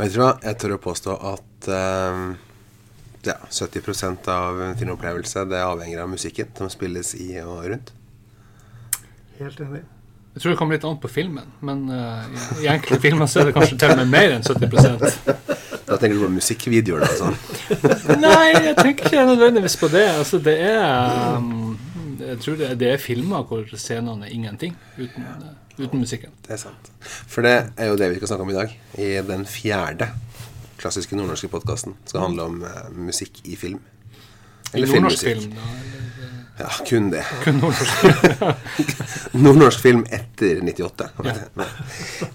Vet du hva, jeg tør å påstå at eh, ja, 70 av din opplevelse det avhenger av musikken som spilles i og rundt. Helt enig. Jeg tror det kommer litt an på filmen, men uh, i, i enkelte filmer så er det kanskje til og med mer enn 70 Da tenker du på musikkvideoer da? sånn. Nei, jeg tenker ikke nødvendigvis på det. Altså, det er um, Jeg tror det, det er filmer hvor scenene er ingenting uten, uh, uten musikken. Det er sant. For det er jo det vi skal snakke om i dag. I den fjerde klassiske nordnorske podkasten. Skal handle om uh, musikk i film. I nordnorsk film, da. Ja, kun det. Kun nordnorsk. Nordnorsk film etter 98.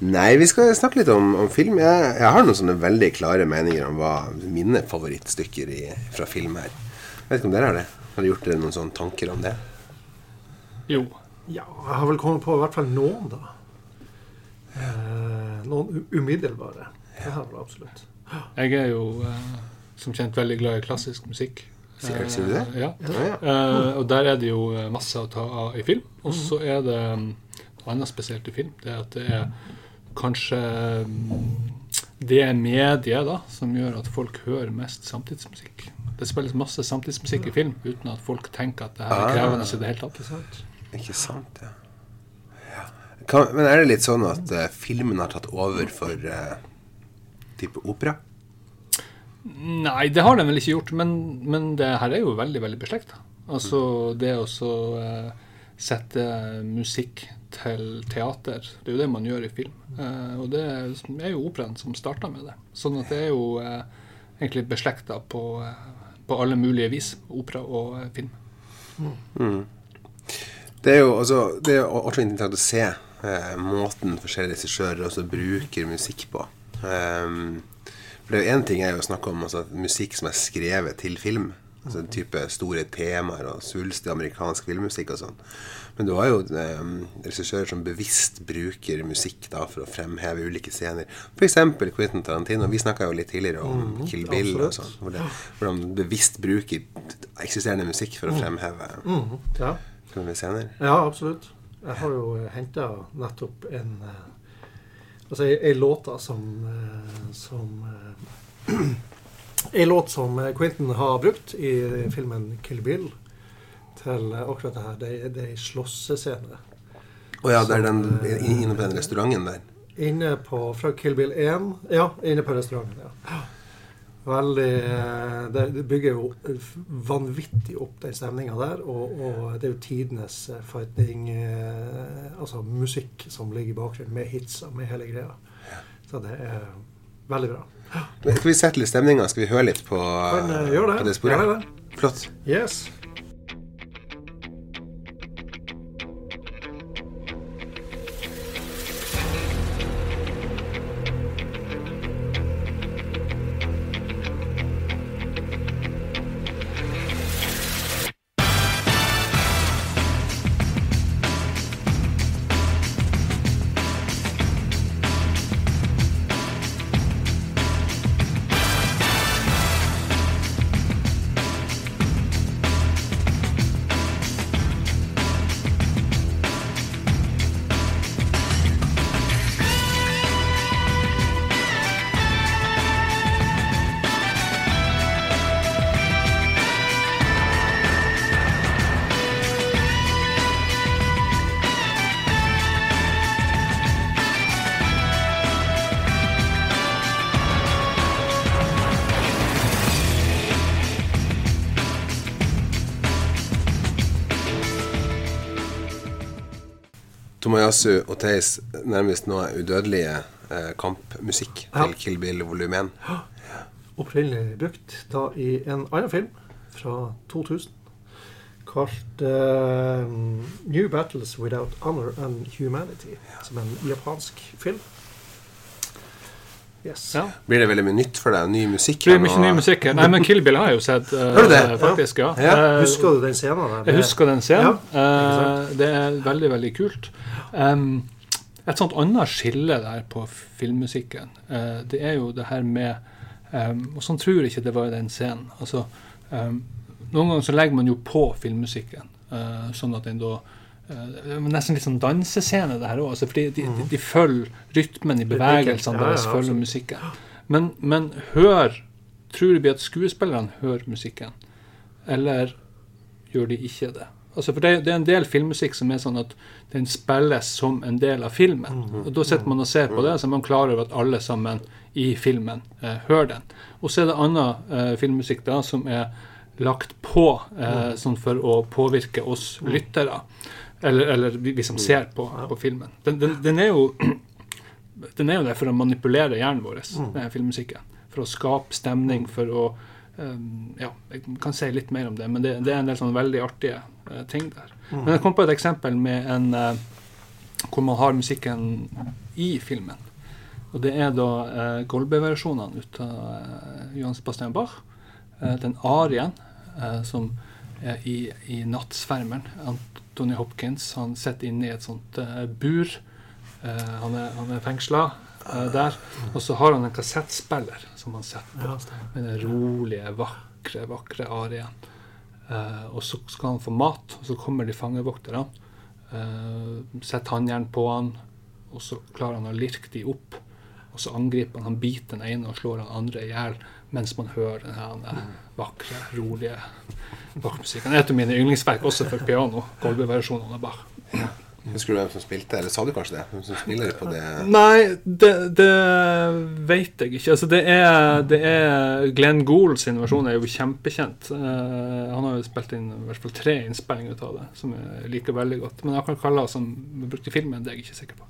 Nei, vi skal snakke litt om, om film. Jeg, jeg har noen sånne veldig klare meninger om hva mine favorittstykker i, fra film er. Jeg vet ikke om dere har det? Har dere gjort dere noen sånne tanker om det? Jo. Ja, jeg har vel kommet på i hvert fall noen, da. Eh, noen umiddelbare. Det har jeg absolutt. Jeg er jo eh, som kjent veldig glad i klassisk musikk. Sikkert sier du det? Eh, ja. Eh, og der er det jo eh, masse å ta av i film. Og så er det um, noe annet spesielt i film. Det er at det er kanskje um, det mediet da, som gjør at folk hører mest samtidsmusikk. Det spilles masse samtidsmusikk i film uten at folk tenker at det her er Ah. krevende i det hele tatt. Ikke sant? Ja. ja. Kan, men er det litt sånn at uh, filmen har tatt over for uh, type opera? Nei, det har den vel ikke gjort, men, men det her er jo veldig veldig beslekta. Altså det å så uh, sette musikk til teater, det er jo det man gjør i film. Og det er jo operaen som starta med det. Sånn at det er jo egentlig beslekta på, på alle mulige vis, opera og film. film. Det er jo altså, det er også interessant å se eh, måten forskjellige regissører også bruker musikk på. Um, for det er jo én ting er jo å snakke om altså, musikk som er skrevet til film. Altså en type store temaer og svulstig amerikansk filmmusikk og sånn. Men du har jo eh, regissører som bevisst bruker musikk da for å fremheve ulike scener. F.eks. Quentin Tarantino. Vi snakka jo litt tidligere om Kill Bill og sånn. Hvor, hvor han bevisst bruker eksisterende musikk for å fremheve Mhm, ja. Filmlige senere? ja, absolutt. Jeg har jo henta nettopp en eh, Altså ei, ei låta som eh, Som eh, Ei låt som eh, Quentin har brukt i filmen 'Kill Bill' til eh, akkurat det her. Det, det er ei slåssescene. Å ja, det er den eh, inne på den restauranten der. Inne på Fra Kill Bill 1 Ja, inne på restauranten. ja. Veldig eh, Det bygger jo vanvittig opp den stemninga der. Og, og det er jo tidenes eh, fighting eh, Altså musikk som ligger i bakgrunnen, med hits og med hele greia. Så det er veldig bra. Men Skal vi sette litt stemninga? Skal vi høre litt på, Men, det. på det sporet? Ja, det. Flott. Yes. Tomoyasu Theis nærmest nå udødelige eh, kampmusikk Ja. til Kill Bill volum 1. Opprinnelig brukt da i en annen film fra 2000 kalt uh, New Battles Without Honor and Humanity. Som en japansk film. Yes. Ja. Blir det veldig mye nytt for deg? Ny musikk? Blir mye ny musikk. Nei, men Kill Bill har jeg jo sett, du det? faktisk. ja. Ja. Eh, Husker du den scenen? der? Jeg husker den scenen. Ja, Eh, det er veldig, veldig kult. Um, et sånt annet skille der på filmmusikken, eh, det er jo det her med um, Og sånn tror jeg ikke det var i den scenen. Altså, um, noen ganger så legger man jo på filmmusikken, eh, sånn at den da Nesten litt sånn dansescene, det her òg. Altså, fordi de, de, de følger rytmen i bevegelsene deres, følger musikken. Men, men hør Tror vi at skuespillerne hører musikken, eller gjør de ikke det? Altså for det, det, er en del filmmusikk som er sånn at den spilles som en del av filmen. Og Da sitter man og ser på det, så er man klar over at alle sammen i filmen eh, hører den. Og så er det annen eh, filmmusikk da som er lagt på eh, sånn for å påvirke oss lyttere. Eller, eller vi, som ser på, på filmen. Den, den, den, er jo, den er jo der for å manipulere hjernen vår, den filmmusikken for å skape stemning, for å um, Ja, jeg kan si litt mer om det, men det, det er en del sånn veldig artige uh, ting der. Mm. Men jeg kom på et eksempel med en uh, hvor man har musikken i filmen. Og det er da uh, Golbe-versjonene ut av uh, Johan Sebastian Bach. Den arien som er i, i 'Nattsvermeren'. Anthony Hopkins han sitter inne i et sånt bur. han er, han er fengsla uh, der. Og så har han en kassettspiller som han setter på, med den rolige, vakre, vakre arien. Og så skal han få mat, og så kommer de fangevokterne. Setter håndjern på han, og så klarer han å lirke de opp. Og så angriper han, han biter den ene og slår den andre i hjel mens man hører den vakre, rolige bakmusikken. Et av mine yndlingsverk også for piano. Golbe-versjonen av Bach. Husker du hvem som spilte, eller sa du kanskje det? Hvem som spiller på det? Nei, det, det vet jeg ikke. Altså, det er, det er Glenn Gould sin versjon er jo kjempekjent. Uh, han har jo spilt inn i hvert fall tre innspillinger av det, som jeg liker veldig godt. Men akkurat Kalla som brukt i filmen, det er jeg ikke sikker på.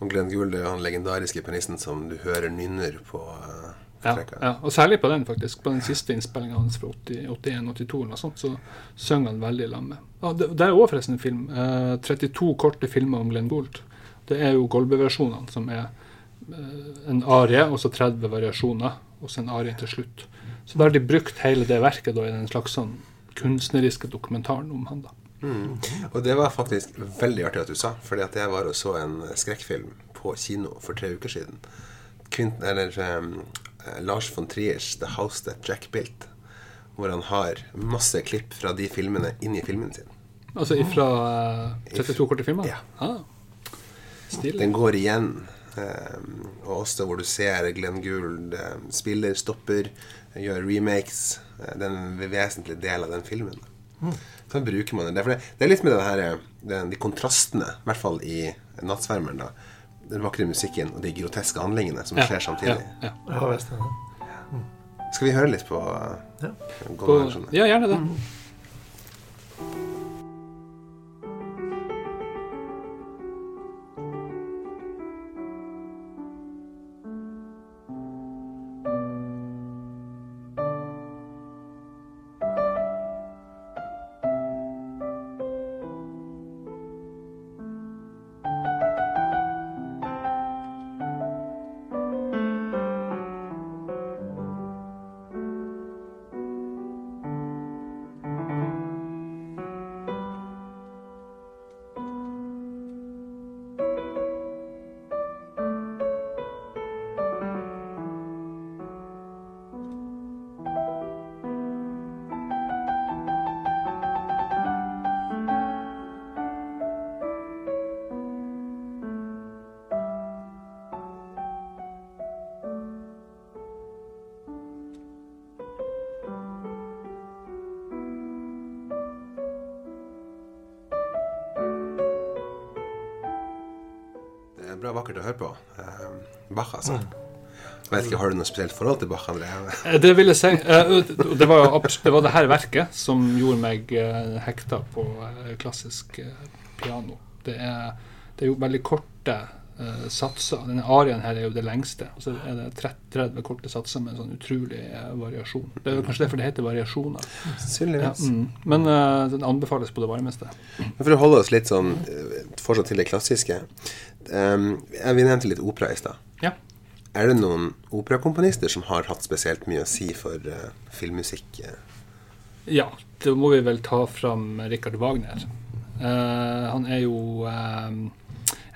Og Glenn Gould er jo han legendariske pianisten som du hører nynner på. Uh ja, ja, og særlig på den, faktisk. På den siste innspillinga hans fra 81-82, så synger han veldig lamme. Ja, det, det, er òg forresten en film. Eh, 32 korte filmer om Glenn Gould. Det er jo Golbe-versjonene, som er eh, en arie og så 30 variasjoner, og så en arie til slutt. Så da har de brukt hele det verket da, i den slags sånn kunstneriske dokumentaren om han. da. Mm. Og det var faktisk veldig artig at du sa, fordi at jeg var og så en skrekkfilm på kino for tre uker siden. Kvint, eller um, Lars von Triers 'The House That Jack Built', hvor han har masse klipp fra de filmene inn i filmen sin. Altså ifra uh, eh, 32 korte filmer? Ja. Ah. Den går igjen. Um, og også hvor du ser Glenn Gould um, spiller, stopper, gjør remakes. Uh, det er en vesentlig del av den filmen. Mm. Så bruker man det. Det, det er litt med her, den, de kontrastene, i hvert fall i 'Nattsvermeren'. da den vakre musikken og de groteske handlingene som skjer samtidig. Ja, ja. Skal vi høre litt på, ja. på Ja, gjerne det. Mm. Bra vakkert å høre på. Uh, Bach, altså. Mm. Jeg vet ikke, Har du noe spesielt forhold til Bach? André? Eh, det vil jeg si. Uh, det var jo det var det her verket som gjorde meg uh, hekta på uh, klassisk piano. Det er, det er, jo veldig korte satser. Denne arien her er jo det lengste. Og så er det 30 korte satser med en sånn utrolig variasjon. Det er kanskje derfor det heter variasjoner. Ja, mm. Men den anbefales på det varmeste. For å holde oss litt sånn fortsatt til det klassiske. Um, vi nevnte litt opera i stad. Ja. Er det noen operakomponister som har hatt spesielt mye å si for uh, filmmusikk? Ja, da må vi vel ta fram Richard Wagner. Uh, han er jo uh,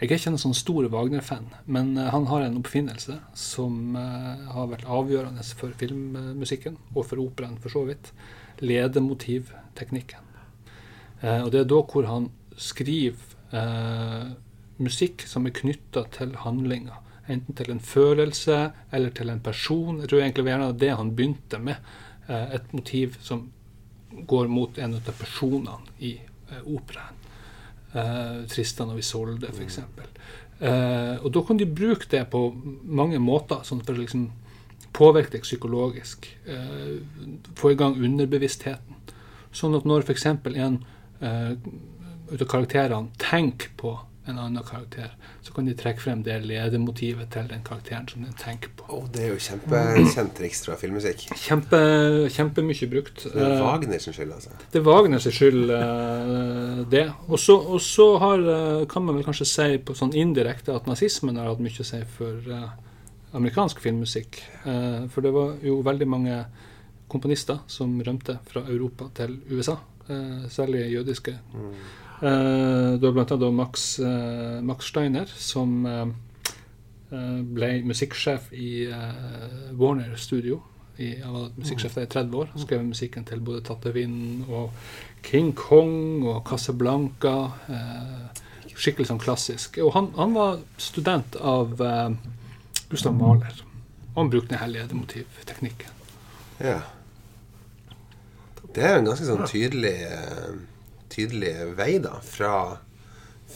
Jeg er ikke en sånn stor Wagner-fan, men han har en oppfinnelse som har vært avgjørende for filmmusikken, og for operaen for så vidt. Ledemotivteknikken. og det er da hvor han skriver musikk som er knytta til handlinga, enten til en følelse eller til en person. Jeg tror egentlig det var det han begynte med. Eh, et motiv som går mot en av personene i eh, operaen. Eh, Tristan og Isolde, f.eks. Eh, og da kan de bruke det på mange måter, sånn for å liksom påvirke deg psykologisk. Eh, få i gang underbevisstheten. Sånn at når f.eks. en eh, av karakterene tenker på en annen karakter, så kan de trekke frem det ledemotivet til den karakteren som den tenker på. Oh, det er jo kjempekjent triks fra filmmusikk. Kjempe, kjempemye brukt. Det er Wagners Wagner sin skyld, altså. det er Wagners skyld, eh, det. Og så har, eh, kan man vel kanskje si på sånn indirekte at nazismen har hatt mye å si for eh, amerikansk filmmusikk. Eh, for det var jo veldig mange komponister som rømte fra Europa til USA, eh, særlig jødiske. Eh, det var blant annet Max, eh, Max Steiner, som eh, eh, ble musikksjef i eh, Warner Studio. Jeg var musikksjef der i 30 år. Skrev musikken til både Tatevin og King Kong og Casablanca. Eh, skikkelig sånn klassisk. Og han, han var student av eh, Gustav Mahler. Og han brukte den hellige motivteknikken. Ja. Det er jo en ganske sånn tydelig eh, Tydelig vei, da. Fra,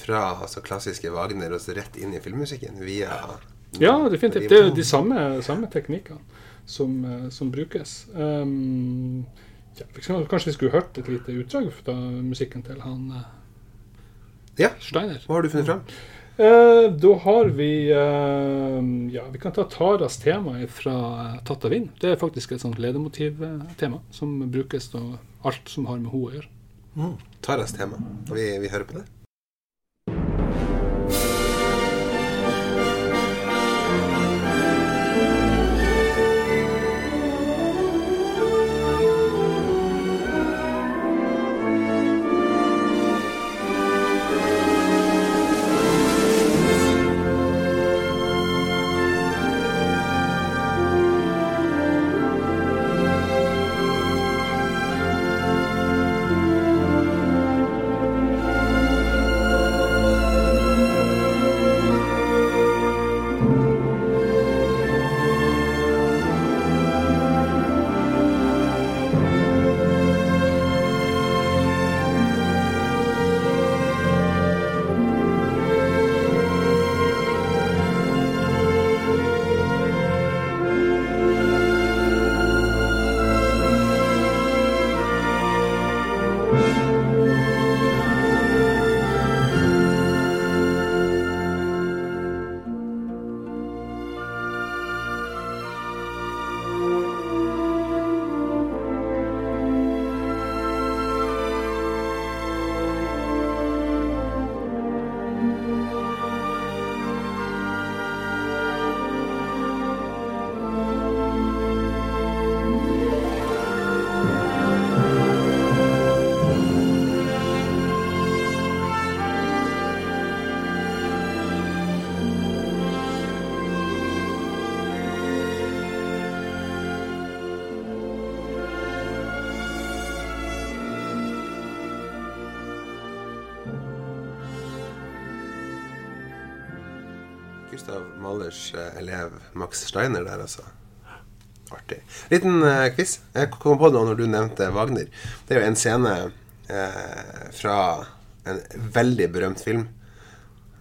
fra altså, klassiske Wagner og så rett inn i filmmusikken via Ja, definitivt. Det er jo de samme, samme teknikkene som, eh, som brukes. Um, ja, kanskje vi skulle hørt et lite utdrag fra musikken til han eh, Ja. Steiner. Hva har du funnet fram? Uh, da har vi uh, Ja, vi kan ta Taras tema fra Tatt av Vind. Det er faktisk et sånt ledemotivtema som brukes til alt som har med henne å gjøre. Taras tema. Vi, vi hører på det. Gustav Mahlers eh, elev Max Steiner der, altså. Artig. Liten uh, quiz. Jeg kom på nå når du nevnte Wagner. Det er jo en scene uh, fra en veldig berømt film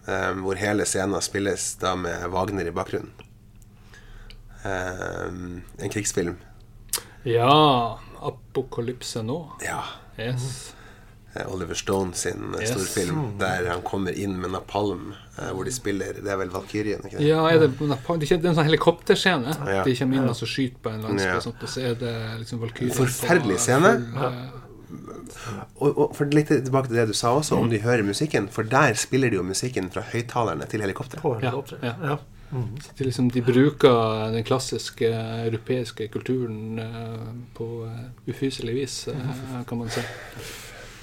um, hvor hele scenen spilles da med Wagner i bakgrunnen. Um, en krigsfilm. Ja, Apokalypse nå. Ja. Yes. Oliver Stone sin Yes. storfilm der han kommer inn med napalm, hvor de spiller Det er vel Valkyrien, ikke det? Ja, er det, det er en sånn helikopterscene. Ja. De kommer inn og så skyter på en landsby, Ja. og sånt, og så er det liksom Valkyrien Forferdelig scene. full, eh, Og, og for litt tilbake til det du sa også, om de hører musikken. For der spiller de jo musikken fra høyttalerne til helikopteret. På Ja, ja. Så de, liksom, de bruker den klassiske europeiske kulturen eh, på ufyselig vis, eh, kan man si.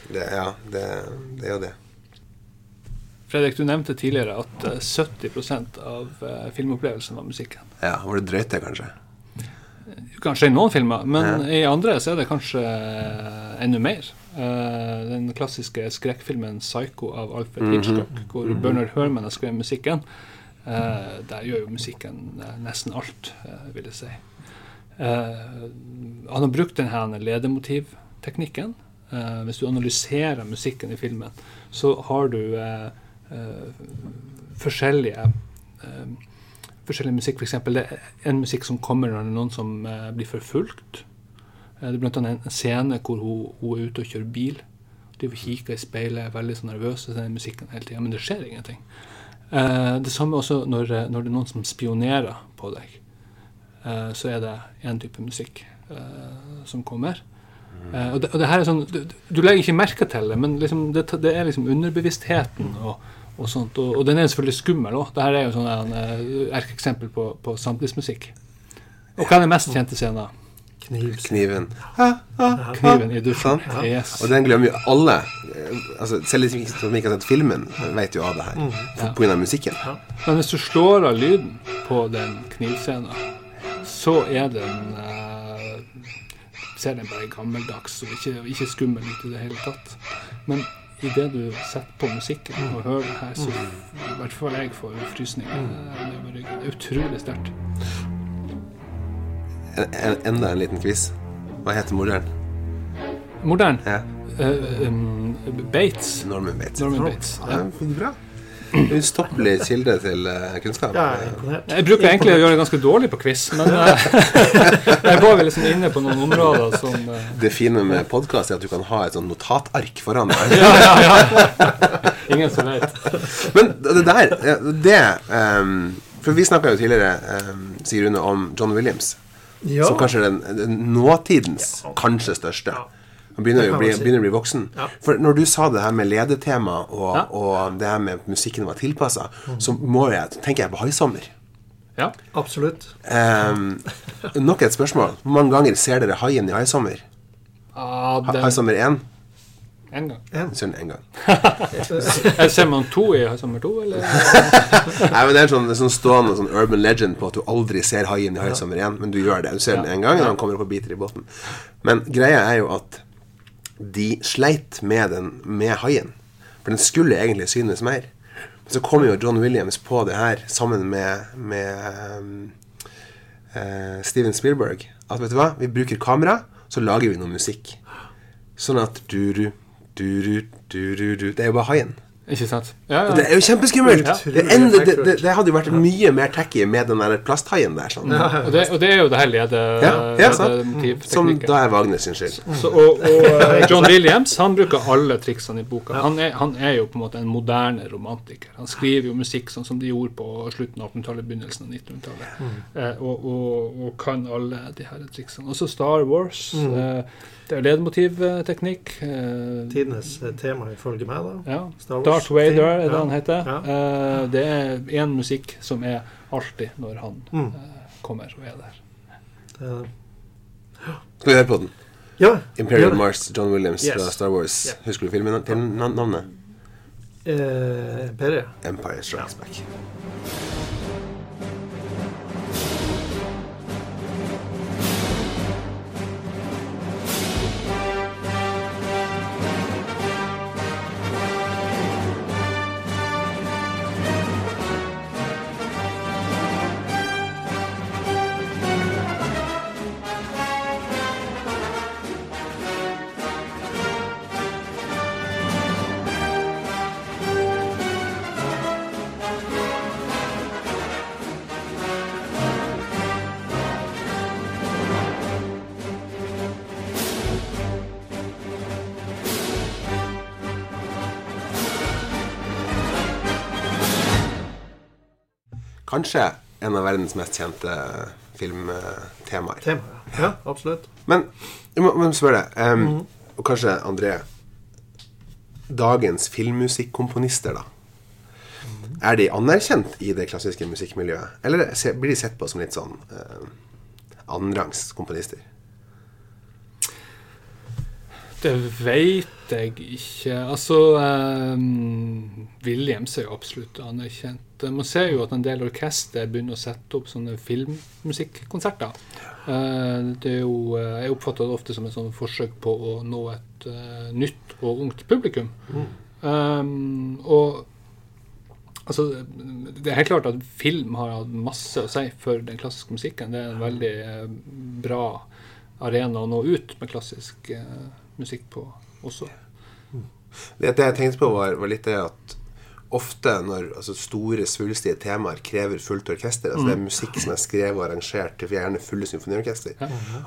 Det, ja, det, det er jo det. Fredrik, du nevnte tidligere at eh, 70% av uh, filmopplevelsen var musikken. Ja, Var det drøyt, det, kanskje? Kanskje i noen filmer, men Ja. i andre så er det kanskje eh, enda mer. Eh, den klassiske skrekkfilmen 'Psycho' av Alfred Hitchcock, hvor Bernard Herman har skrevet musikken. Eh, der gjør jo musikken eh, nesten alt, eh, vil jeg si. Eh, han har brukt denne ledemotivteknikken. Eh, hvis du analyserer musikken i filmen, så har du eh, eh, forskjellige eh, forskjellig musikk. For eksempel, det er en musikk som kommer når det er noen som eh, blir forfulgt. Eh, det er annet en scene hvor hun, hun er ute og kjører bil. De kikker i speilet, er veldig så nervøse til den musikken hele tida, men det skjer ingenting. Eh, det samme også når, eh, når det er noen som spionerer på deg. Eh, så er det én type musikk eh, som kommer. Eh, og, det, og det her er sånn, du, du legger ikke merke til det, men liksom, det, det er liksom underbevisstheten. og og sånt, og, og den er selvfølgelig skummel òg. Dette er jo sånn en uh, erkeeksempel på, på samtidsmusikk. Og hva er den mest kjente scenen? Kniv. Kniven. Kniven i dusjen. Yes. Og den glemmer jo alle. Eh, Altså, selv de som ikke har sett filmen, vet jo av det her. For, på grunn av musikken. Men hvis du slår av lyden på den knivscenen, så er den uh, Ser den bare gammeldags og ikke, ikke skummel ut i det hele tatt. Men idet du setter på musikken og hører det her, så i hvert fall jeg får frysninger. Det er bare- det er utrolig sterkt. En, en, enda en liten quiz. Hva heter morderen? Modern. Ja. Uh, um, Bates. Norman Bates. Norman Bates. Ja, bra. Ustoppelig kilde til eh, kunnskap. Ja, jeg. Jeg bruker egentlig å gjøre det ganske dårlig på quiz, men eh, jeg var vel liksom inne på noen områder som eh, Det fine med podkast er at du kan ha et sånn notatark foran deg. Ja, ja, ja. Ingen som vet. Men det der, det um, For vi snakka jo tidligere, um, Sier Rune, om John Williams. Ja. Som kanskje er den, den nåtidens kanskje største. Han begynner Det å bli, si. begynner å bli voksen. Ja. For når du sa det her med ledetema, og, Ja. og det her med at musikken var tilpassa, Mm. så må jeg, tenker jeg på Haisommer. Ja. Absolutt. Um, nok et spørsmål. Hvor mange ganger ser dere haien i Haisommer? Ah, den, Haisommer 1? en gang. En. den gang. Jeg ser man to i sommer to, eller? Nei, men Det er en sånn, sånn stående sånn urban legend på at du aldri ser haien i Haisommer 1, men du gjør det. Du ser den én gang og han kommer opp og biter i båten. Men greia er jo at de sleit med den med haien. For den skulle egentlig synes mer. Men så kom jo John Williams på det her sammen med, med um, uh, Steven Spielberg. At vet du hva, vi bruker kamera, så lager vi noe musikk. Sånn at du-ru, du-ru, du-ru-ru Det er jo bare haien. Ikke sant? Ja, ja. det er jo kjempeskummelt! Ja. Det, det, det, det hadde jo vært mye mer tacky med den der plasthaien der. Sånn. Og, det, og det er jo det her lede, Ja, ledemotivteknikken. Som da er Wagner sin skyld. Så, og, og eh, John Williams han bruker alle triksene i boka. Han er, han er jo på en måte en moderne romantiker. Han skriver jo musikk sånn som de gjorde på slutten av 1800-tallet, begynnelsen av 1900-tallet. Eh, og, og, og kan alle de her triksene. Også Star Wars. Eh, det er ledemotivteknikk. Eh, Tidenes eh, tema ifølge meg, da. ja. Star Wars. Darth Vader er det Ja. han heter. Ja. Eh, det er én musikk som er alltid når han Mm. kommer og er der. Det- Skal vi høre på den? Ja. Imperial. Mars, John Williams Yes. fra Star Wars. Ja. Husker du filmen til na- navnet? Eh, Pere. Empire Strikes Back. Kanskje en av verdens mest kjente filmtemaer. Tema, ja. ja. Absolutt. Men jeg må, må spørre deg, -hmm. og kanskje André Dagens filmmusikkomponister, da. Er de anerkjent i det klassiske musikkmiljøet? Eller blir de sett på som litt sånn eh, annenrangs komponister? Det veit jeg ikke. Altså um, Williams er jo absolutt anerkjent. Man ser jo at en del orkester begynner å sette opp sånne filmmusikkonserter. Eh, det er jo, eh, jeg oppfatter det ofte som et sånn forsøk på å nå et eh, nytt og ungt publikum. Um, og Altså, det er helt klart at film har hatt masse å si for den klassiske musikken. Det er en veldig bra arena å nå ut med klassisk musikk på også. Det, det jeg tenkte på, var, var litt det at ofte når altså, store, svulstige temaer krever fullt orkester altså Det er musikk som er skrevet og arrangert til gjerne fulle symfoniorkester.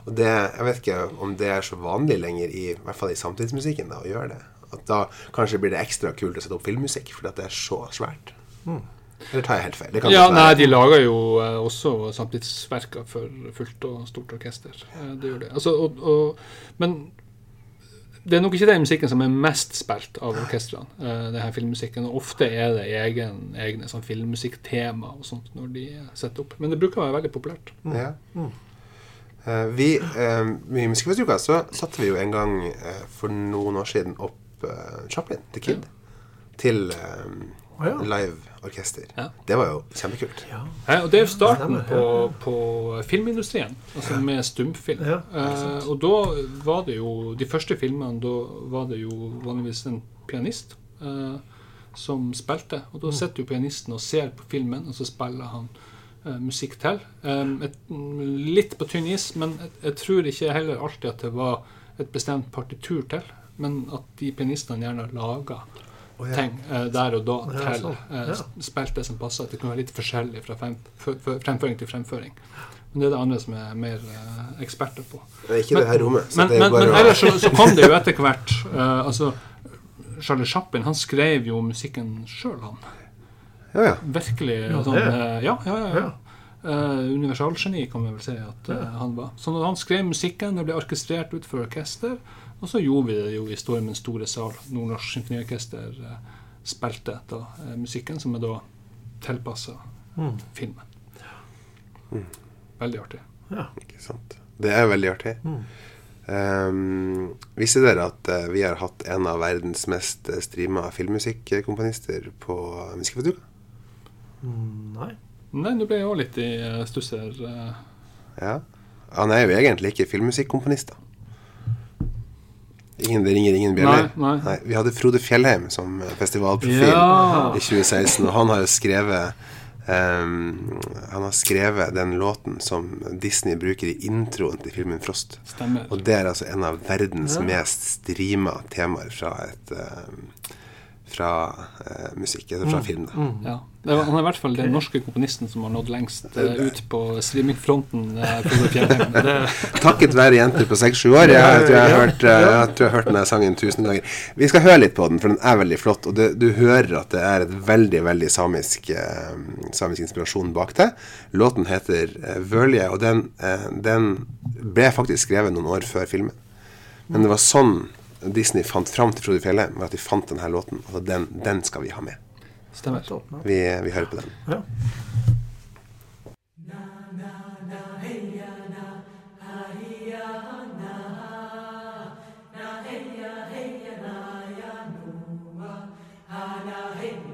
Og det, Jeg vet ikke om det er så vanlig lenger, i, i hvert fall i samtidsmusikken, da, å gjøre det. At da kanskje blir det ekstra kult å sette opp filmmusikk, fordi at det er så svært. Eller tar jeg helt feil? Det kan Ja, nei, de lager jo eh, også samtidsverker for fullt og stort orkester. Eh, det gjør det. Altså, og, og, men det er nok ikke den musikken som er mest spilt av orkestrene. Uh, det her filmmusikken, og Ofte er det egen, egne sånn filmmusikktema og sånt når de setter opp. Men det bruker å være veldig populært. Ja. Eh, vi, uh, I Musikkfestuka så satte vi jo en gang uh, for noen år siden opp eh, Chaplin, The Kid, til Å, ja. live-orkester. Ja. Det var jo kjempekult. Ja. Ja, og Det er jo starten på, på filmindustrien, altså med stumfilm. Ja, eh, og da var det jo De første filmene, da var det jo vanligvis en pianist eh, som spilte. Og da sitter jo pianisten og ser på filmen, og så spiller han eh, musikk til. Eh, et, litt på tynn is, men jeg, jeg tror ikke heller alltid at det var et bestemt partitur til, men at de pianistene gjerne laga Å, ja. ting eh, der og da Ja, til sånn. eh, Ja. spilt det som passer. At det kan være litt forskjellig fra frem, fremføring til fremføring. Men det er det andre som er mer eh, eksperter på. Det er ikke det her rommet. Så Men, det er men, bare men å- ellers så, så kom det jo etter hvert eh, altså, Charlie Chaplin han skrev jo musikken sjøl, han. Ja, ja. Virkelig Ja, sånn eh, Ja, ja, ja. ja. Eh, universalgeni, kan vi vel si at eh, han var. Så når han skrev musikken, det ble orkestrert ut for orkester, og så gjorde vi det jo i Stormens store sal. Nordnorsk Symfoniorkester eh, spilte da eh, musikken, som er da tilpassa Mm. filmen. Veldig artig. Ja. Ikke sant. Det er veldig artig. Mm. Um, visste dere at uh, vi har hatt en av verdens mest uh, streama filmmusikkomponister på Musikkfestivaluka? Mm, Nei. Nei, nå ble jeg òg litt i stuss her. eh. Ja. Han er jo egentlig ikke filmmusikkomponist, da. Ingen, det ringer ingen bjeller. Nei, nei. Vi hadde Frode Fjellheim som eh, festivalprofil Ja. i 2016, og han har jo skrevet um, Han har skrevet den låten som Disney bruker i introen til filmen Frost. Stemmer. Og det er altså en av verdens Ja. mest streama temaer fra et ehm, Fra eh, musikk, eller fra film. da Mm. Ja. Det var, han er i hvert fall den norske komponisten som har nådd lengst eh, ut på streamingfronten. Uh, Frode Fjellheim. Det, Takket være jenter på 6-7 år. Jeg, jeg, tror jeg, har hørt, eh, jeg tror jeg har hørt denne sangen tusen ganger. Vi skal høre litt på den, for den er veldig flott. Og det, du hører at det er et veldig veldig samisk, eh, samisk inspirasjon bak det. Låten heter Vølje, 'Vørlige', og den, eh, den ble faktisk skrevet noen år før filmen. Men det var sånn Disney fant fram til Frode Fjelle, var at de fant denne låten. Altså den, den skal vi ha med. stemmer. Vi, vi hører på den. Ja. Ja,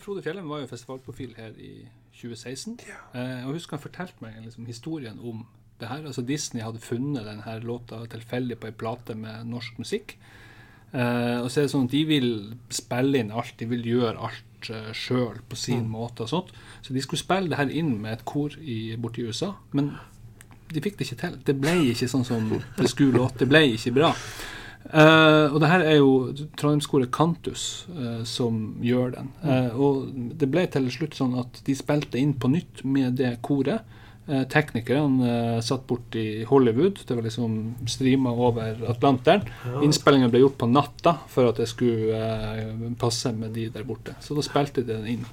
Frode Fjellheim var jo festivalprofil her i 2016. Eh, og husker han fortalte meg liksom, historien om det her. Altså Disney hadde funnet denne låta tilfeldig på ei plate med norsk musikk. Eh, og så er det sånn at de vil spille inn alt, de vil gjøre alt uh, sjøl på sin måte og sånt. Så de skulle spille det her inn med et kor i, borti USA, men de fikk det ikke til. Det ble ikke sånn som det skulle låte. Det ble ikke bra. Eh, og det her er jo Trondheimskoret Kantus uh, som gjør den. Uh, og det ble til slutt sånn at de spilte inn på nytt med det koret. Uh, Teknikerne eh, satt bort i Hollywood. Det var liksom streama over Atlanteren. Innspillingen ble gjort på natta for at det skulle eh, passe med de der borte. Så da spilte de den inn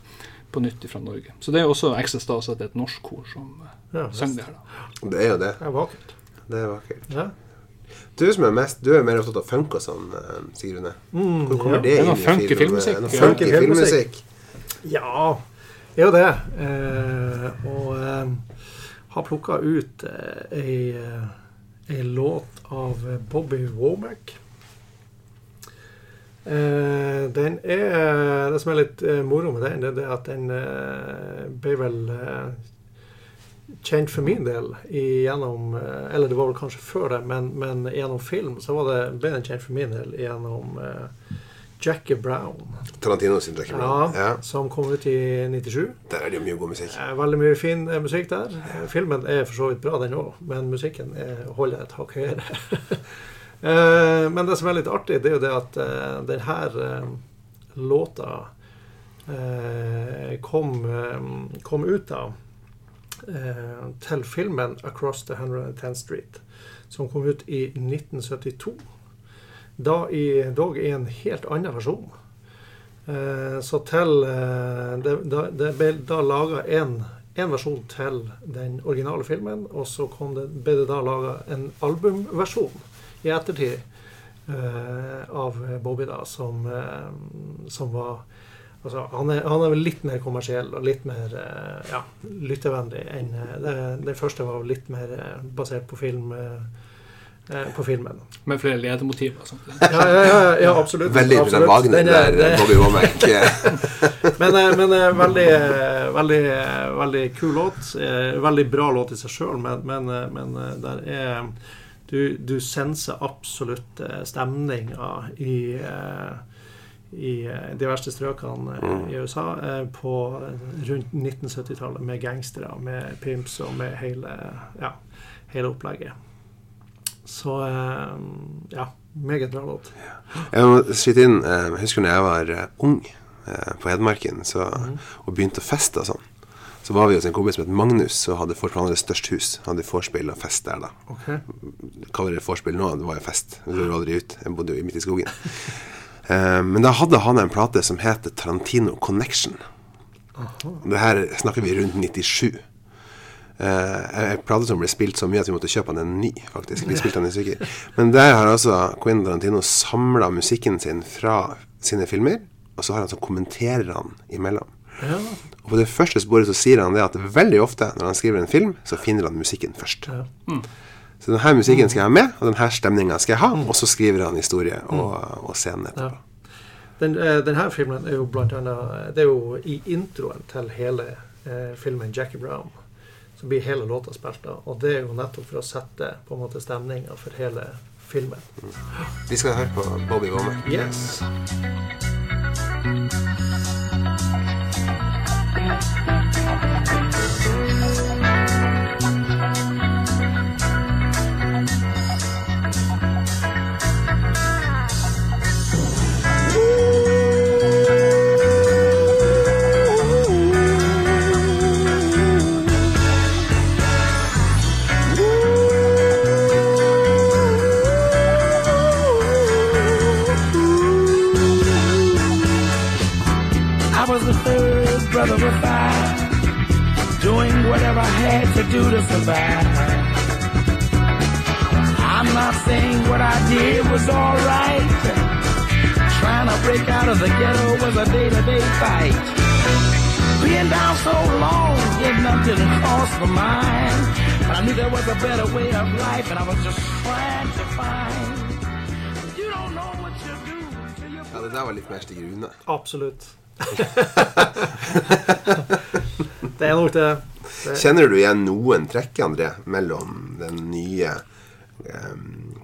på nytt fra Norge. Så det er også ekstra stas at det er et norsk kor som eh, Ja, synger det her. da. Det er jo det. Det er vakkert. Det er vakkert. Ja. Du som er mest Du er mer opptatt av funk og sånn, sier hun det. Hvor kommer ja. det inn i funky film? filmmusikk. Funky filmmusikk. Ja, det er jo det. Eh, og eh, har plukka ut eh, ei, eh, ei låt av Bobby Womack. Eh, den er Det som er litt eh, moro med den, det er at den eh, ble vel eh, kjent for min del gjennom eh, Eller det var vel kanskje før det, men, men gjennom film så var det, bedre kjent for min del gjennom uh, Jackie Brown. Tarantino sin Jackie Brown. Ja, Ja. Som kom ut i 97. Der er det jo mye god musikk. Eh, Veldig mye fin musikk der. Ja. Filmen er for så vidt bra, den òg, men musikken er, holder et hakk høyere. Men det som er litt artig, det er jo det at den her eh, låta kom, kom ut av til filmen 'Across the 110th Street', som kom ut i 1972. Da i, dog i en helt annen versjon. Eh, så til eh, Det, det ble da laga en, en versjon til den originale filmen, og så det, ble det da laga en albumversjon i ettertid eh, av Bobby, da, som, eh, som var Altså, han, er, han er vel litt mer kommersiell og litt mer eh, ja, lyttevennlig enn eh, det, Den første var litt mer eh, basert på film eh, på filmen. Med flere ledemotiver og sånt. Ja, ja, ja, ja absolutt. Veldig absolutt. Wagner Den er- der, det- Bobby Womack. Men, men veldig, veldig, veldig kul låt. Eh, Veldig bra låt i seg sjøl, men, men, men der er Du, du senser absolutt stemninga i eh, i eh, de verste strøkene eh, i USA eh, på rundt 1970-tallet med gangstere, med pimps og med hele, ja, hele opplegget. Så ja, meget bra låt. Jeg må skyte inn Jeg husker når jeg var ung på Hedmarken så, og begynte å feste og sånn. Så var vi hos en kompis som het Magnus, og hadde for- størst hus. Hadde vorspiel og fest der, da. Ok. Kaller det vorspiel nå, det var jo fest. Aldri ut. Jeg bodde jo midt i skogen. Eh, men da hadde han en plate som het Tarantino Connection. Det her snakker vi rundt 97. Eh, en plate som ble spilt så mye at vi måtte kjøpe den en ny, faktisk. Vi spilte den i stykker. Men der har altså Quentin Tarantino samla musikken sin fra sine filmer, og så har han så kommenterer han imellom. Ja. Og på det første sporet så sier han det at veldig ofte når han skriver en film, så finner han musikken først. Ja. Så denne musikken skal jeg ha med, og denne stemninga skal jeg ha, og så skriver han historie og, og scenen etterpå. Den, eh, denne filmen er jo blant annet Det er jo i introen til hele eh, filmen 'Jackie Brown'. Så blir hele låta spilt av. Og det er jo nettopp for å sette på en måte stemninga for hele filmen. Vi skal høre på Bobby Womack. Yes. Third brother of five, doing whatever I had to do to survive. I'm not saying what I did was alright. Trying to break out of the ghetto was a day-to-day fight. Being down so long, getting up didn't cross my mind. But I knew there was a better way of life, and I was just trying to find. You don't know what you do till you Ja, det der var litt mer Stig Rune. Det er nok det. Det- Kjenner du igjen noen trekk, André, mellom den nye um,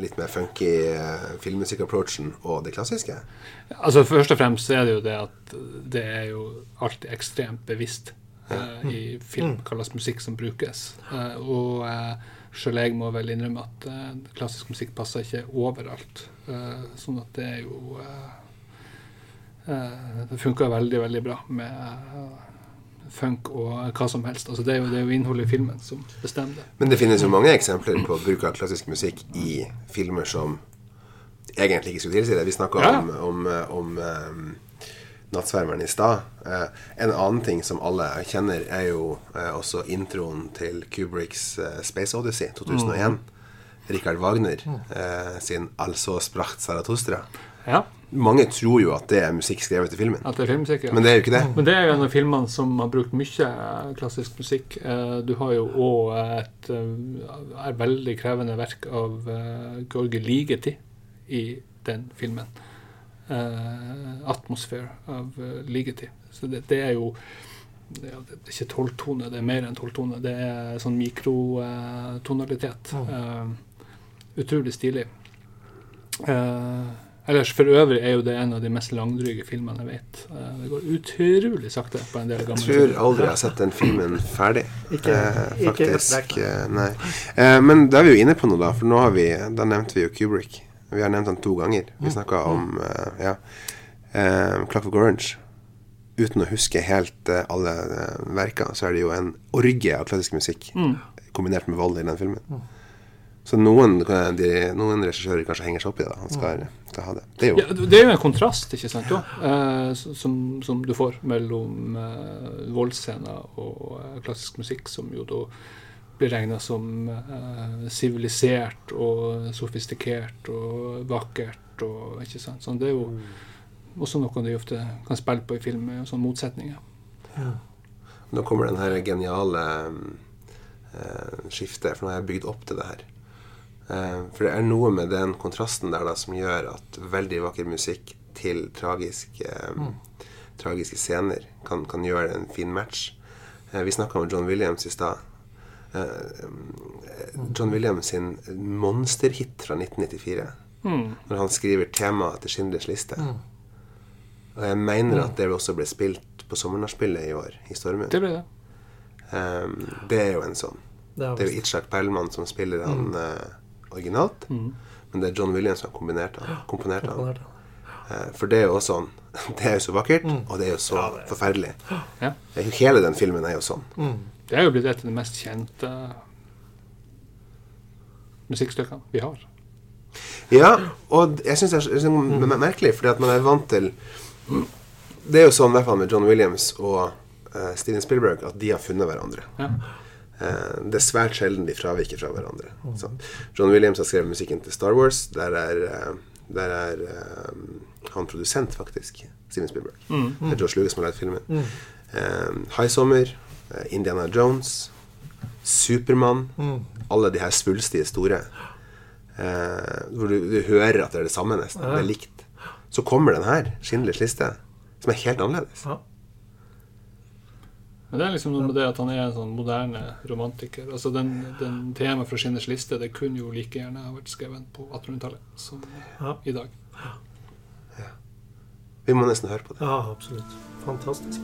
litt mer funky eh, filmmusikk-approachen og det klassiske? Altså Først og fremst er det jo det at det er jo alltid ekstremt bevisst uh, i film hva slags musikk som brukes. Uh, og uh, sjøl jeg må vel innrømme at klassisk musikk passer ikke overalt. Sånn at det er jo Det funker veldig, veldig bra med eh, funk og hva som helst. Altså det, er jo, det er jo innholdet i filmen som bestemmer det. Men det finnes jo mange eksempler på bruk av klassisk musikk i filmer som egentlig ikke skulle tilsi det. Vi snakka Ja. om, om, eh, om eh, Nattsvermeren i stad. Eh, en annen ting som alle kjenner, er jo eh, også introen til Kubricks eh, Space Odyssey 2001. Richard Wagner eh, sin 'Altså spracht Zarathustra'. Ja, Mange tror jo at det er musikk skrevet til filmen, at det er filmmusikk. Ja. men det er jo ikke det. Men det er jo en av filmene som har brukt mye eh, klassisk musikk. Eh, Du har jo òg et eh, er veldig krevende verk av eh, Ligeti i den filmen. 'Atmosphere' av Ligeti. Så det, det er jo ja, det er ikke tolvtone, det er mer enn tolvtone. Det er sånn mikrotonalitet. Eh, utrolig stilig. Eh, ellers for øvrig er jo det en av de mest langdryge filmene jeg vet. Eh, det går utrolig sakte på en del gamle Jeg tror aldri jeg har sett den filmen ferdig. Ikke- eh, faktisk. trekk, eh, nei. Eh, men da er vi jo inne på noe, da. For nå har vi Da nevnte vi jo Kubrick. Vi har nevnt han to ganger. Vi snakka om eh, ja, eh, Clockwork Orange. Uten å huske helt eh, alle verka, så er det jo en orgie av klassisk musikk kombinert med vold i den filmen. Så noen, de, noen regissører kanskje henger seg opp i det. Han skal, skal ha det. Det er jo Ja, det er jo en kontrast ikke sant, eh, som, som du får mellom eh, voldsscener og eh, klassisk musikk, som jo da blir regna som eh, sivilisert og sofistikert og vakkert. Og, ikke sant? Så det er jo også noe de ofte kan spille på i film, med sånne motsetninger. Nå kommer den her geniale eh, skiftet, for nå har jeg bygd opp til det her. Eh, for det er noe med den kontrasten der da som gjør at veldig vakker musikk til tragiske, mm. tragiske scener kan, kan gjøre en fin match. Eh, vi snakka om John Williams i stad. Eh, John Williams sin monsterhit fra 1994. Når han skriver temaet til Schindlers liste. Og jeg mener at det også ble spilt på Sommernachspielet i år, i Stormund. Det ble det. Um, det er jo en sånn. Det er Det er jo Itzhak Perlman som spiller han eh, originalt. Men det er John Williams som har kombinert den. komponert den. Eh, for det er jo sånn Det er jo så vakkert, og det er jo så. Ja. er. forferdelig. Ja. Hele den filmen er jo sånn. Det er jo blitt et av de mest kjente musikkstykkene vi har. Ja, og jeg syns det er så m- m- merkelig, fordi at man er vant til Det er jo sånn i hvert fall med John Williams og uh, Steven Spielberg at de har funnet hverandre. Ja. Eh, det er svært sjelden de fraviker fra hverandre. Så John Williams har skrevet musikken til Star Wars. Der er, eh, der er eh, han produsent, faktisk. Steven Spielberg. Det er Josh Lucas som har lagd filmen. Eh, High Summer, Indiana Jones, Supermann. Alle de her svulstige store. Uh, hvor du, du hører at det er det samme, nesten. Det er likt. Så kommer den her, Schindlers liste, som er helt annerledes. Ja. Men det er liksom noe med det at han er en sånn moderne romantiker. Altså Den, den temaet fra Skinners liste det kunne jo like gjerne ha vært skrevet på 1800-tallet som Ja. i dag. Vi må nesten høre på det. ja, absolutt. Fantastisk.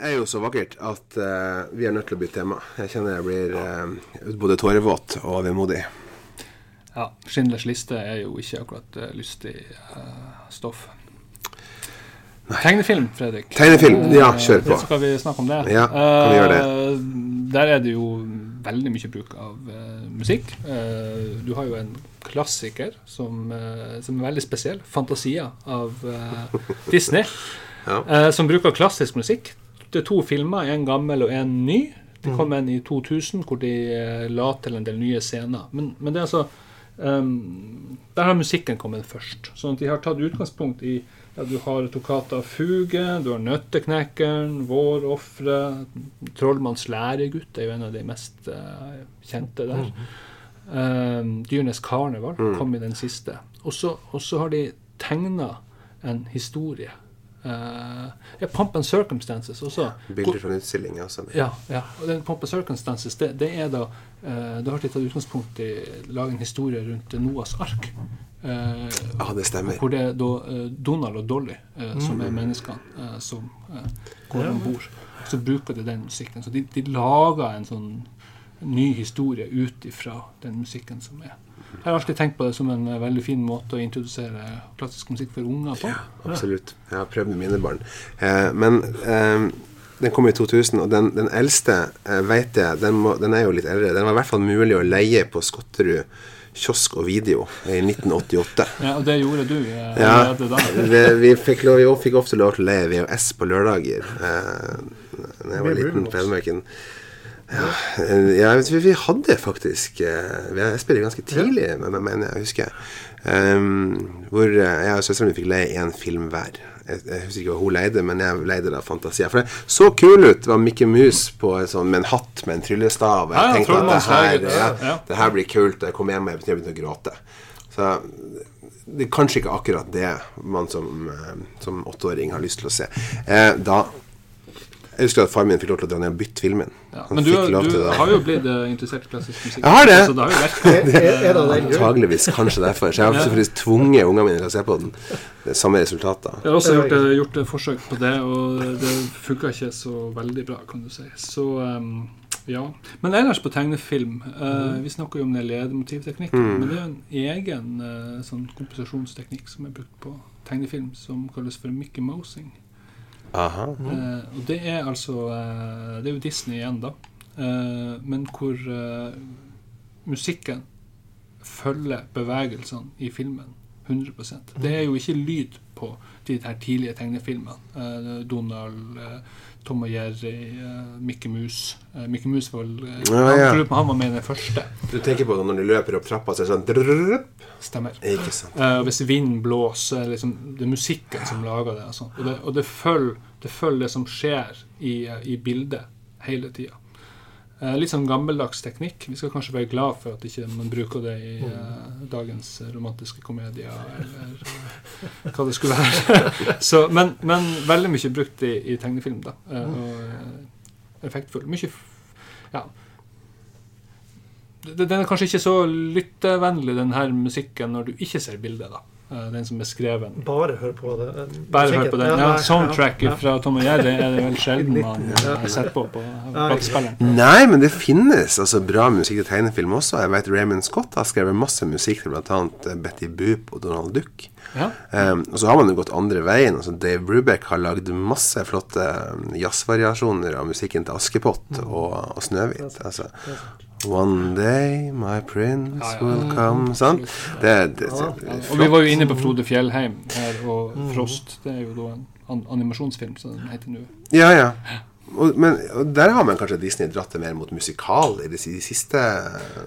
Er jo så vakkert at uh, vi er nødt til å bytte tema. Jeg kjenner jeg blir uh, både tårevåt og vemodig. Ja, Schindlers liste er jo ikke akkurat uh, lystig stoff. Tegnefilm, Fredrik. Tegnefilm, ja, kjør på. Så Skal vi snakke om det? Ja, kan vi gjøre det? Der er det jo veldig mye bruk av musikk. Du har jo en klassiker som, som er veldig spesiell. 'Fantasia' av Disney. Ja. Uh, som bruker klassisk musikk. Det er to filmer, en gammel og en ny. Mm. Det kom en i 2000 hvor de eh, la til en del nye scener. Men, men det er altså um, Der har musikken kommet først. Sånn at de har tatt utgangspunkt i ja, Du har Tokata Fuge, du har Nøtteknekkeren, Vårofre, Trollmanns læregutt er jo en av de mest uh, kjente der. Um, Dyrenes karneval kom i den siste. Og så har de tegna en historie. Eh, ja, Pump and Circumstances også. Bilder fra utstillinga. utstilling. Ja, ja. og den Pump and Circumstances, det, det er da uh, Da har de tatt utgangspunkt i lage en historie rundt Noas ark. Uh, Ja, det stemmer. hvor det er da eh, Donald og Dolly, eh, som er menneskene eh, som eh, går om bord. Så bruker de den musikken. Så de, de lager en sånn ny historie ut ifra den musikken som er. Jeg har alltid tenkt på det som en eh, veldig fin måte å introdusere klassisk musikk for unger på. Absolutt. Jeg har prøvd med mine barn. Eh, men eh, den kom i 2000, og den, den eldste, eh, vet jeg, den, må, den er jo litt eldre. Den var i hvert fall mulig å leie på Skotterud kiosk og video i 1988. Ja, og det gjorde du eh, Ja, det, vi, vi fikk, lov, vi fikk ofte lov til å leie VHS på lørdager eh, da jeg var liten på Hedmarken. Ja, eh, vi, vi hadde faktisk Jeg spilte ganske tidlig, men, men jeg husker um, hvor eh, jeg og søsteren min fikk leie én film hver. Jeg, jeg husker ikke hva hun leide, men jeg leide da Fantasia. For det så kul ut! Det var Mikke Mus på en sånn, med en hatt med en tryllestav. og Jeg tenkte at det her, ja, det her blir kult. Jeg kom hjem og jeg begynte å gråte. Så det er kanskje ikke akkurat det man som, eh, som åtteåring har lyst til å se. Eh, da Jeg husker at faren min fikk lov til å dra ned og bytte filmen. Ja, Han men du, fikk lov du til det. har jo blitt eh, interessert i klassisk musikk. Jeg har det. Så det har jo vært Er, det den grunn? Antageligvis kanskje derfor. Så jeg har selvfølgelig tvunget ungene mine til å se på den. Det er samme resultater. Jeg har også gjort, eh, gjort et forsøk på det, og det funka ikke så veldig bra, kan du si. Så um, ja. Men ellers på tegnefilm uh, Vi snakker jo om den ledemotivteknikken, men det er jo en egen uh, sånn komposisjonsteknikk som er brukt på tegnefilm, som kalles for Mickey Mousing. Eh, og det er altså eh, Det er jo Disney igjen, da. Eh, men hvor musikken følger bevegelsene i filmen 100% Det er jo ikke lyd på de her tidlige tegnefilmene. Donald, Tom og Jerry, Mikke Mickey Mus. Mikke Mickey Mus var vel eh, Ja, ja. han, var med i den første. Du tenker på det når de løper opp trappa, så er det sånn. Stemmer. Ikke sant. Eh, og hvis vinden blåser, er det liksom, det er musikken som lager det. Og det, og det følger det, følger det som skjer i, i bildet hele tida. Eh, litt sånn gammeldags teknikk. Vi skal kanskje være glad for at ikke man bruker det i uh, dagens romantiske komedier, eller uh, hva det skulle være. Så, men, men veldig mye brukt i, i tegnefilm, da. Uh, og effektfull. Mye Ja. Den er kanskje ikke så lyttevennlig, den her musikken, når du ikke ser bildet. da. Eh, Den som er skreven. Bare hør på det. eh, Bare hør på den. Ja, soundtracket fra Tom og Jerry er det vel sjelden man setter har sett på på platespilleren. Nei, men det finnes altså bra musikk til tegnefilm også. Jeg vet Raymond Scott har skrevet masse musikk til bl.a. Betty Boop og Donald Duck. Ja. Um, og så har man jo gått andre veien. Altså Dave Brubeck har lagd masse flotte jazzvariasjoner av musikken til Askepott og, og Snøhvit. Altså, One day my prince Ja, ja. will come Sant? Det, det, Ja, det, og vi var jo inne på Frode Fjellheim her, og Frost. Det er jo da en animasjonsfilm, som den heter nå. Ja, ja. Og, men og der har man kanskje Disney dratt det mer mot musikal i de, de siste Ja,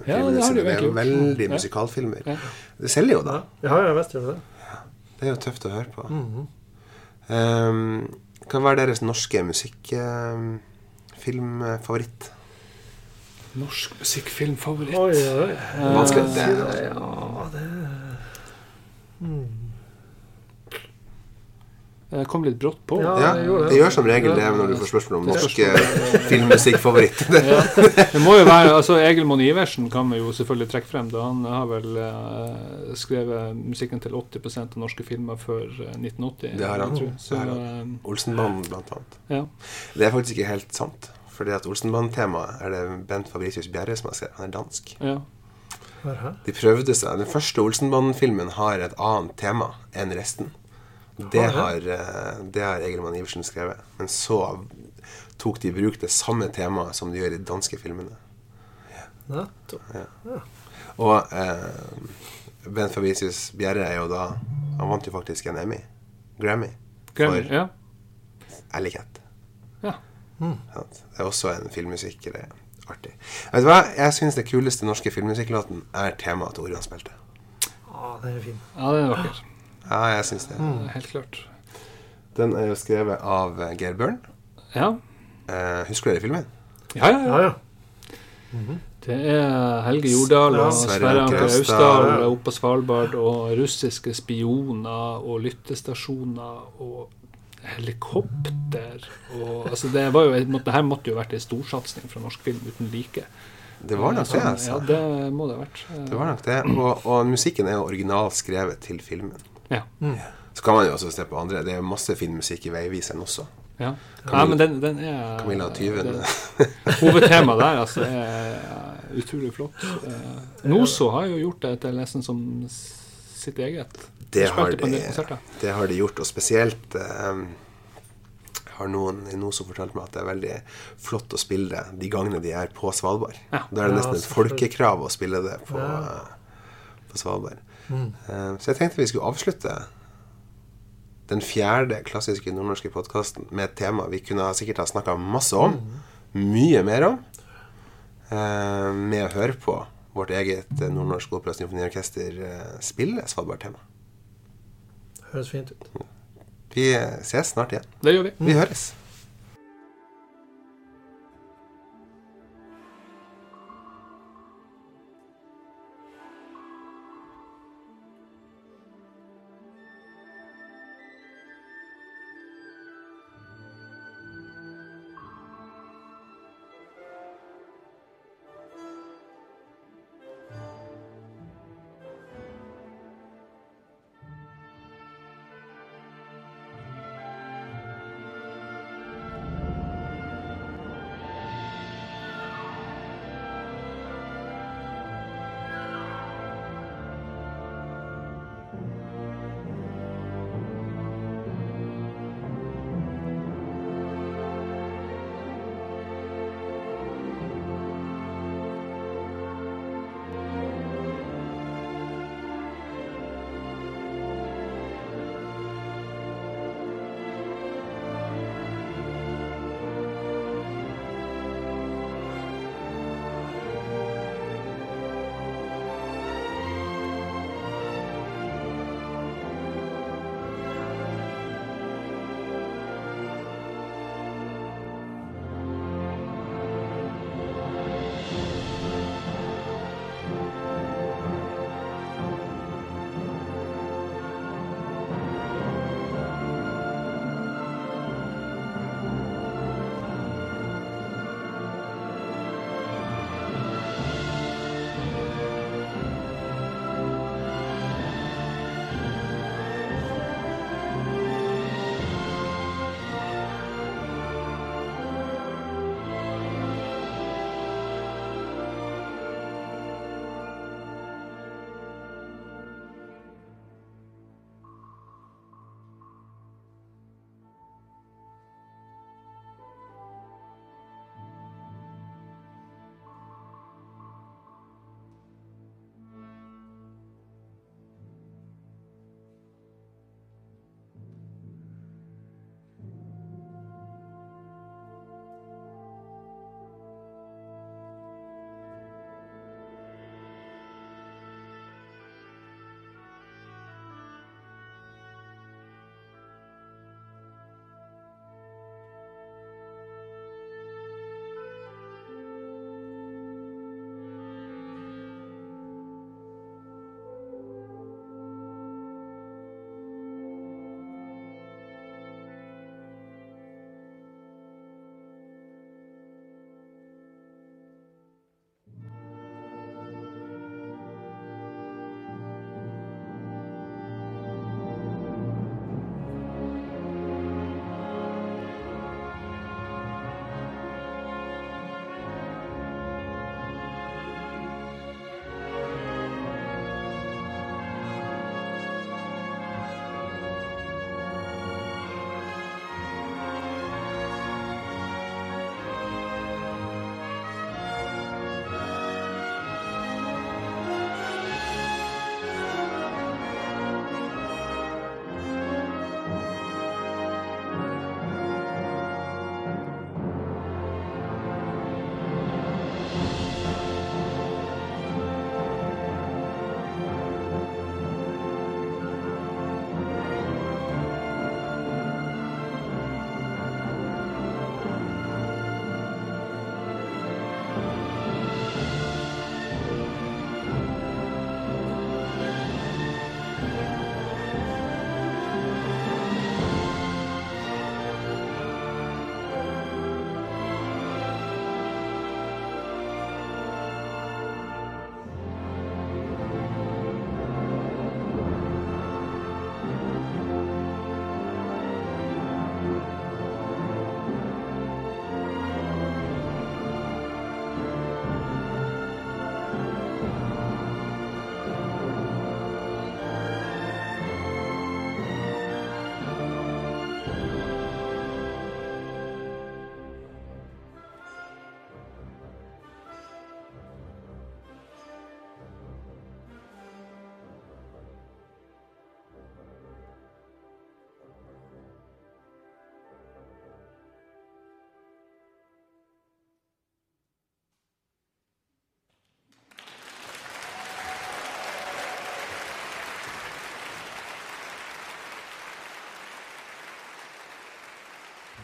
filmene det sine. Det er jo veldig Ja. musikalfilmer. Ja. Det selger jo, da. Ja, ja, visst gjør det det. Det er jo tøft å høre på. Mhm. Um, hva var deres norske musikkfilmfavoritt? Norsk musikkfilmfavoritt. Oi, oi. Eh, Vanskelig. Det, Ja, det Det kom litt brått på. Ja. Ja, jeg det. det gjør som regel det når du får spørsmål om norsk eh, filmmusikkfavoritt. Det- Ja. Det må jo være, altså Egil Monn Iversen kan vi jo selvfølgelig trekke frem. da Han har vel uh, skrevet musikken til 80% av norske filmer før eh, 1980. Det har han. Så, Det har eh, blant annet. ja. Det er faktisk ikke helt sant. Fordi at Olsenbanen-temaet er det Bent Fabricius Bjerre som har skrevet. Han er dansk. ja. De prøvde seg. Den første Olsenbanen-filmen har et annet tema enn resten. Det Har eh, det har Egilmann Iversen skrevet. Men så tok de i bruk det samme temaet som de gjør i de danske filmene. Nettopp. Og eh, Bent Fabricius Bjerre er jo da Han vant jo faktisk en Emmy. Grammy. Grammy, For ja. Cat. ja. Sant? Det er også en filmmusikk. Det er artig. Vet du hva? Jeg syns det kuleste norske filmmusikklåten er temaet til Orion spilte. Ja, den er fin. Ja, den er vakker. Ja, jeg syns det. Helt klart. Den er jo skrevet av eh, Geir Børn. Ja. Eh, husker du den filmen? Ja, ja, ja. Ja, ja. Det er Helge Jordal og Sverre Anker. Austdal oppe på Svalbard, og russiske spioner og lyttestasjoner og helikopter og Altså, det var jo Det her måtte jo vært en storsatsing fra norsk film uten like. Det var nok det, altså. Ja, det må det ha vært. Det var nok det. Og, og musikken er jo originalt skrevet til filmen. Ja. Så kan man jo også se på andre. Det er masse fin musikk i Veiviseren også. ja. ja men den, den er Camilla Tyven. Hovedtemaet der altså, er utrolig flott. Eh, Noso har jo gjort det til nesten som sitt eget. Det har, de, det har de gjort, og spesielt eh, har noen i Noso fortalt meg at det er veldig flott å spille det de gangene de er på Svalbard. Ja. Da er det Ja, nesten et folkekrav å spille det på, Ja. eh, på Svalbard. Eh, så jeg tenkte vi skulle avslutte den fjerde klassiske nordnorske podkasten med et tema vi kunne sikkert ha snakka masse om. Mye mer om. Uh, med å høre på vårt eget nordnorske Nordnorsk Opera Symfoniorkester eh, spille Svalbard-tema. Høres fint ut. Vi eh, ses snart igjen. Det gjør vi. Vi høres.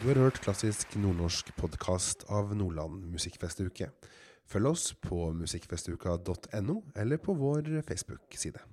Du har hørt klassisk nordnorsk podkast av Nordland musikkfestuke. Følg oss på musikkfestuka.no, eller på vår Facebook-side.